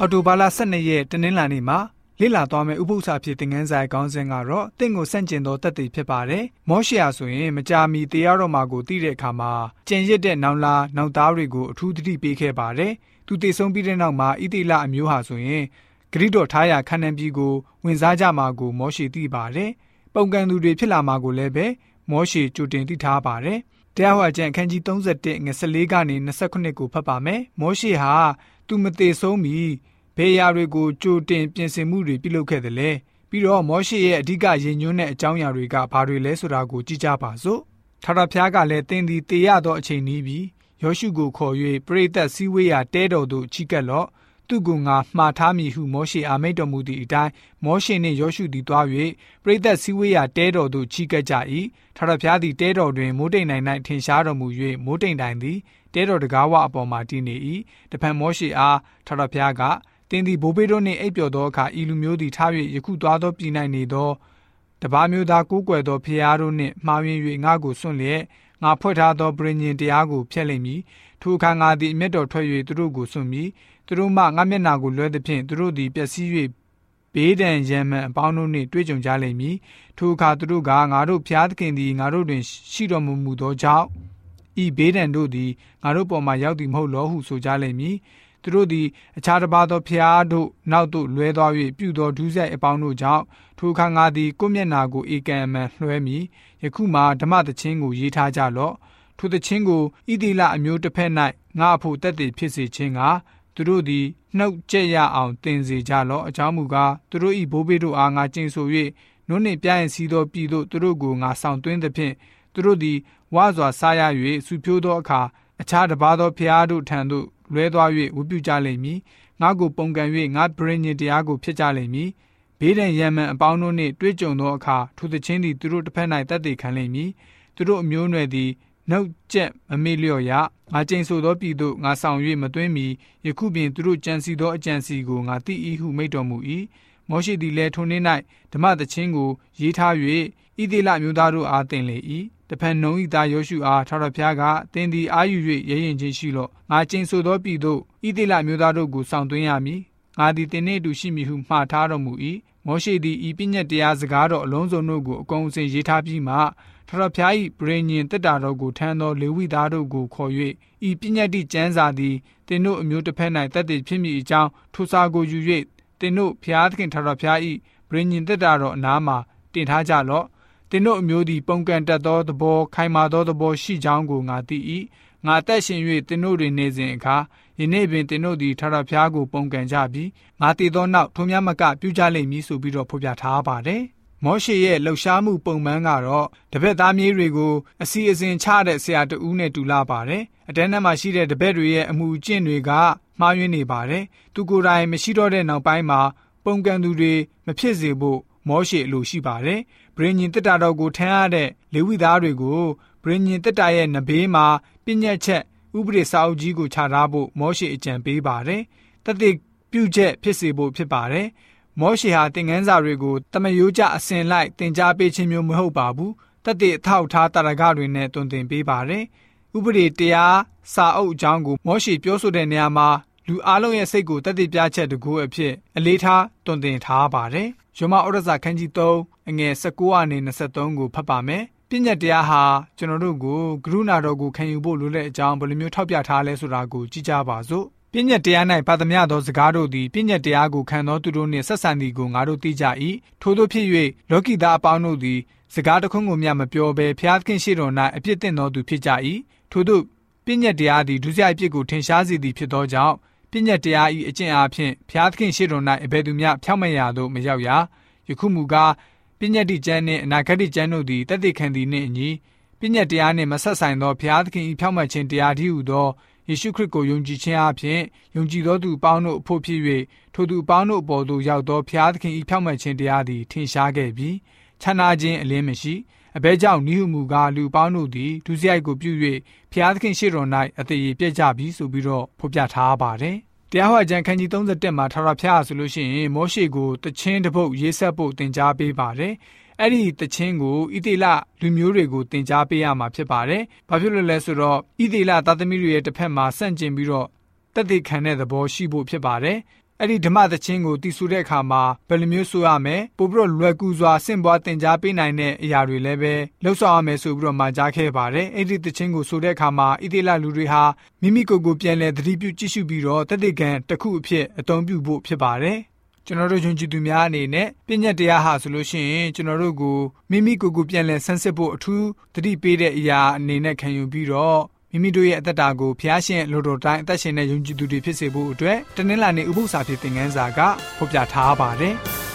အော်တိုဘာလ12ရက်တနင်္လာနေ့မှာလေ့လာသွားမယ့်ဥပုသ္စာဖြစ်တဲ့ငန်းဆိုင်ခေါင်းစဉ်ကတော့တင့်ကိုဆန့်ကျင်သောတသက်ဖြစ်ပါတယ်။မောရှေယာဆိုရင်မကြာမီတရားတော်မှာကိုသိတဲ့အခါမှာကြံရစ်တဲ့နောင်လာနောက်သားတွေကိုအထူးသတိပေးခဲ့ပါတယ်။သူတည်ဆုံးပြီးတဲ့နောက်မှာဣတိလအမျိုးဟာဆိုရင်ဂရိတော်ထားရာခန္ဓာပြည်ကိုဝင်စားကြမှာကိုမောရှေသိပါတယ်။ပုံကန်သူတွေဖြစ်လာမှာကိုလည်းပဲ မောရှေကြိုတင်သိထားပါတယ်။တရားဟောကျမ်းအခန်းကြီး31ငွေ14ကနေ29ကိုဖတ်ပါမယ်။မောရှေဟာသူမသေးဆုံးမီဘယ်ရာတွေကိုကြိုတင်ပြင်ဆင်မှုတွေပြုလုပ်ခဲ့တယ်လဲပြီးတော့မောရှေရဲ့အဓိကရည်ညွှန်းတဲ့အကြောင်းအရာတွေကဘာတွေလဲဆိုတာကိုကြည့်ကြပါစို့ထာဝရဘုရားကလည်းတင်းဒီတေရသောအချိန်နီးပြီးယောရှုကိုခေါ်၍ပရိသတ်စည်းဝေးရာတဲတော်သို့ချီကပ်လော့ သူကငါမှားထားမည်ဟုမောရှေအာမိတ်တော်မူသည့်အတိုင်းမောရှေနှင့်ယောရှုသည်သွား၍ပရိသတ်စည်းဝေးရာတဲတော်သို့ချီကပ်ကြ၏ထာဝရဘုရားသည်တဲတော်တွင်မိုးတိမ်နိုင်၌ထင်ရှားတော်မူ၍မိုးတိမ်တိုင်သည်တဲတော်တကားဝအပေါ်မှာတည်နေ၏တဖန်မောရှေအားထာဝရဘုရားကတင်းသည်ဘိုးဘေးတို့နှင့်အိပ်ပျော်သောအခါဤလူမျိုးသည်ထား၍ယခုသွားသောပြည်၌နေသောတပါးမျိုးသားကိုးကွယ်သောဖျားတို့နှင့်မှားယွင်း၍ငါကိုစွန့်လျက်ငါဖွဲ့ထားသောပရိညင်တရားကိုဖျက်လိမ့်မည်ထိုအခါငါသည်အမျက်တော်ထွက်၍သူတို့ကိုစွန့်မည် သူတို့မှငါမျက်နာကိုလွှဲသဖြင့်သူတို့သည်ပျက်စီး၍ဘေးဒဏ်ရံမှန်အပေါင်းတို့နှင့်တွေ့ကြုံကြလိမ့်မည်ထိုအခါသူတို့ကငါတို့ဖျားသခင်သည်ငါတို့တွင်ရှိတော်မူမူသောကြောင့်ဤဘေးဒဏ်တို့သည်ငါတို့ပေါ်မှရောက်သည်မဟုတ်လောဟုဆိုကြလိမ့်မည်သူတို့သည်အခြားတစ်ပါးသောဖျားတို့နောက်သို့လွဲသွား၍ပြုသောဒုစရိုက်အပေါင်းတို့ကြောင့်ထိုခါငါသည်ကိုမျက်နာကိုဧကံအမှန်လွှဲမိယခုမှဓမ္မသချင်းကိုရေးထားကြလော့ထိုသချင်းကိုဣတိလအမျိုးတစ်ဖက်၌ငါအဖို့တက်တည်ဖြစ်စေခြင်းက သူတို့သည်နှုတ်ကြက်ရအောင်တင်စေကြလော့အကြောင်းမူကားသူတို့၏ဘိုးဘေးတို့အားငါကျင့်ဆို၍နုနှင့်ပြရင်စီသောပြည်သို့သူတို့ကိုငါဆောင်သွင်းသဖြင့်သူတို့သည်ဝါစွာစားရ၍ဆူဖြိုးသောအခါအခြားတစ်ပါးသောဖျားတို့ထံသို့လွဲသွား၍ဝပြုကြလိမ့်မည်ငါကိုပုံကံ၍ငါဗြိညင်တရားကိုဖြစ်ကြလိမ့်မည်ဘေးဒဏ်ရံမှန်အပေါင်းတို့နှင့်တွေ့ကြုံသောအခါထိုသချင်းသည်သူတို့တစ်ဖက်၌တတ်သိခံလိမ့်မည်သူတို့အမျိုးနွယ်သည် နှုတ်ကျက်မမေ့လျော့ရငါကျိန်ဆိုသောပြည်သို့ငါဆောင်၍မသွင်းမီယခုပင်သူတို့ကြံစီသောအကြံစီကိုငါသိ၏ဟုမိန့်တော်မူ၏မောရှိသည်လည်းထိုနေ့၌ဓမ္မသချင်းကိုရေးထား၍ဣသေလမျိုးသားတို့အားသင်လေ၏တဖန်နုံဤသားယောရှုအားထာဝရဘုရားကတင်းသည်အာယူ၍ရဲရင်ချင်းရှိလော့ငါကျင့်ဆိုသောပြည်သို့ဣသေလမျိုးသားတို့ကိုဆောင်သွင်းရမည်ငါသည်တင်းနှင့်အတူရှိမည်ဟုမှားထားတော်မူ၏မောရှိသည်ဤပညတ်တရားစကားတော်အလုံးစုံတို့ကိုအကုန်အစင်ရေးထားပြီးမှ ထာဝရဘုရား၏ပရိညင်တက်တာတော်ကိုထမ်းသောလေဝိသားတို့ကိုခေါ်၍ဤပညတ်တိကျမ်းစာသည်တင်းတို့အမျိုးတစ်ဖက်၌တက်တည်ဖြစ်မည်အကြောင်းထိုစာကိုယူ၍တင်းတို့ဘုရားသခင်ထာဝရဘုရား၏ပရိညင်တက်တာတော်အနားမှာတင်ထားကြလော့သင်တို့အမျိုးသည်ပုံကန်တတ်သောသဘောခိုင်မာသောသဘောရှိကြောင်းကိုငါသိ၏ငါအသက်ရှင်၍သင်တို့တွင်နေစဉ်အခါယနေ့ပင်သင်တို့သည်ထာဝရဘုရားကိုပုံကန်ကြပြီးငါတည်သောနောက်ထိုများမကပြုကြလိမ့်မည်ဆိုပြီးတော့ဖော်ပြထားပါတယ် မောရှေရဲ့လှုပ်ရှားမှုပုံမှန်ကတော့တပည့်သားမြေးတွေကိုအစီအစဉ်ချတဲ့ဆရာတဦးနဲ့တူလာပါတယ်အတန်းထဲမှာရှိတဲ့တပည့်တွေရဲ့အမှုအကျင့်တွေကမှားယွင်းနေပါတယ်သူကိုယ်တိုင်မရှိတော့တဲ့နောက်ပိုင်းမှာပုံကန်သူတွေမဖြစ်စေဖို့မောရှေအလိုရှိပါတယ်ဗြိညင်တက်တာတော်ကိုထမ်းရတဲ့လေဝိသားတွေကိုဗြိညင်တက်တာရဲ့နဘေးမှာပြည့်ညက်ချက်ဥပဒေစာအုပ်ကြီးကိုခြာထားဖို့မောရှေအကြံပေးပါတယ်တသက်ပြုချက်ဖြစ်စေဖို့ဖြစ်ပါတယ် မောရှေဟာသင်ခန်းစာတွေကိုတမယိုးကြအစဉ်လိုက်သင်ကြားပေးခြင်းမျိုးမဟုတ်ပါဘူးတသက်အထောက်ထားတာရကတွေနဲ့တွင်တင်ပေးပါတယ်ဥပဒေတရားစာအုပ်အကြောင်းကိုမောရှေပြောဆိုတဲ့နေရာမှာလူအလုံးရဲ့စိတ်ကိုတသက်ပြချက်တကူအဖြစ်အလေးထားတွင်တင်ထားပါတယ်။ယောမဩရစာခန်းကြီး3အငယ်19အနေ23ကိုဖတ်ပါမယ်။ပညတ်တရားဟာကျွန်တော်တို့ကိုကရုဏာတော်ကိုခံယူဖို့လိုတဲ့အကြောင်းဘယ်လိုမျိုးထောက်ပြထားလဲဆိုတာကိုကြည့်ကြပါစို့။ ပညတ်တရား၌ပါသမျှသောစကားတို့သည်ပညတ်တရားကိုခံသောသူတို့နှင့်ဆက်ဆံသည်ကိုငါတို့သိကြ၏ထို့သောဖြစ်၍လောကီသားအပေါင်းတို့သည်စကားတခွန်းကိုမျှမပြောဘဲဖျားသခင်ရှိတော်၌အပြစ်တင်သောသူဖြစ်ကြ၏ထို့သောပညတ်တရားသည်ဒုစရိုက်အပြစ်ကိုထင်ရှားစေသည်ဖြစ်သောကြောင့်ပညတ်တရားဤအကျင့်အားဖြင့်ဖျားသခင်ရှေ့တော်၌အဘယ်သူမျှဖြောင့်မရသို့မရောက်ရယခုမူကားပညတ်တိကျမ်းနှင့်အနာဂတ်ကျမ်းတို့သည်တသက်ခံသည်နှင့်အညီပညတ်တရားနှင့်မဆက်ဆိုင်သောဖျားသခင်ဤဖြောင့်မတ်ခြင်းတရားတည်းဟူသော ယေရှုခရစ်ကိုယုံကြည်ခြင်းအပြင်ယုံကြည်သောသူအပေါင်းတို့အဖို့ဖြစ်၍ထိုသူအပေါင်းတို့အပေါ်သို့ရောက်သောဖျားသခင်ဤဖြောင့်မတ်ခြင်းတရားသည်ထင်ရှားခဲ့ပြီးခြားနာခြင်းအလင်းမရှိအဘဲကြောင့်နိဟုမူကားလူပေါင်းတို့သည်ဒုစရိုက်ကိုပြု၍ဖျားသခင်ရှေ့တော်၌အသေးပြည့်ကြပြီဆိုပြီးတော့ဖော်ပြထားပါတယ်တရားဟောကြံခန်းကြီး31မှာထာဝရဘုရားဆိုလို့ရှိရင်မောရှေကိုတခြင်းတစ်ပုတ်ရေးဆက်ဖို့တင် जा ပေးပါတယ်။ အဲ့ဒီတခြင်းကိုဣသေလလူမျိုးတွေကိုတင် जा ပေးရမှာဖြစ်ပါတယ်။ဘာဖြစ်လို့လဲဆိုတော့ဣသေလသားသမီးတွေရဲ့တစ်ဖက်မှာဆန့်ကျင်ပြီးတော့တက်သေးခံတဲ့သဘောရှိဖို့ဖြစ်ပါတယ်အဲ့ဒီဓမ္မသချင်းကိုတီးဆိုတဲ့အခါမှာဘယ်လိုမျိုးဆိုရမလဲပို့ပြီးတော့လွယ်ကူစွာဆင့်ပွားတင် जा ပေးနိုင်တဲ့အရာတွေလည်းပဲလှုပ်ဆောင်ရမယ်ဆိုပြီးတော့မှကြားခဲ့ပါတယ်အဲ့ဒီသချင်းကိုဆိုတဲ့အခါမှာဣသေလလူတွေဟာမိမိကိုယ်ကိုပြန်လဲသတိပြုကြည့်ရှုပြီးတော့တသက်ခံတစ်ခုအဖြစ်အသုံးပြုဖို့ဖြစ်ပါတယ် ကျွန်တော်တို့ယုံကြည်သူများအနေနဲ့ပြည့်ညက်တရားဟာဆိုလို့ရှိရင်ကျွန်တော်တို့ကိုမိမိကိုယ်ကိုပြန်လဲဆန်းစစ်ဖို့အထူးသတိပေးတဲ့အရာအနေနဲ့ခံယူပြီးတော့မိမိတို့ရဲ့အသက်တာကိုဖျားရှင်လိုတော်တိုင်းအသက်ရှင်တဲ့ယုံကြည်သူတွေဖြစ်စေဖို့အတွက်တနင်္လာနေ့ဥပုသ္စာဖြစ်တဲ့ငန်းစာကဖော်ပြထားပါတယ်။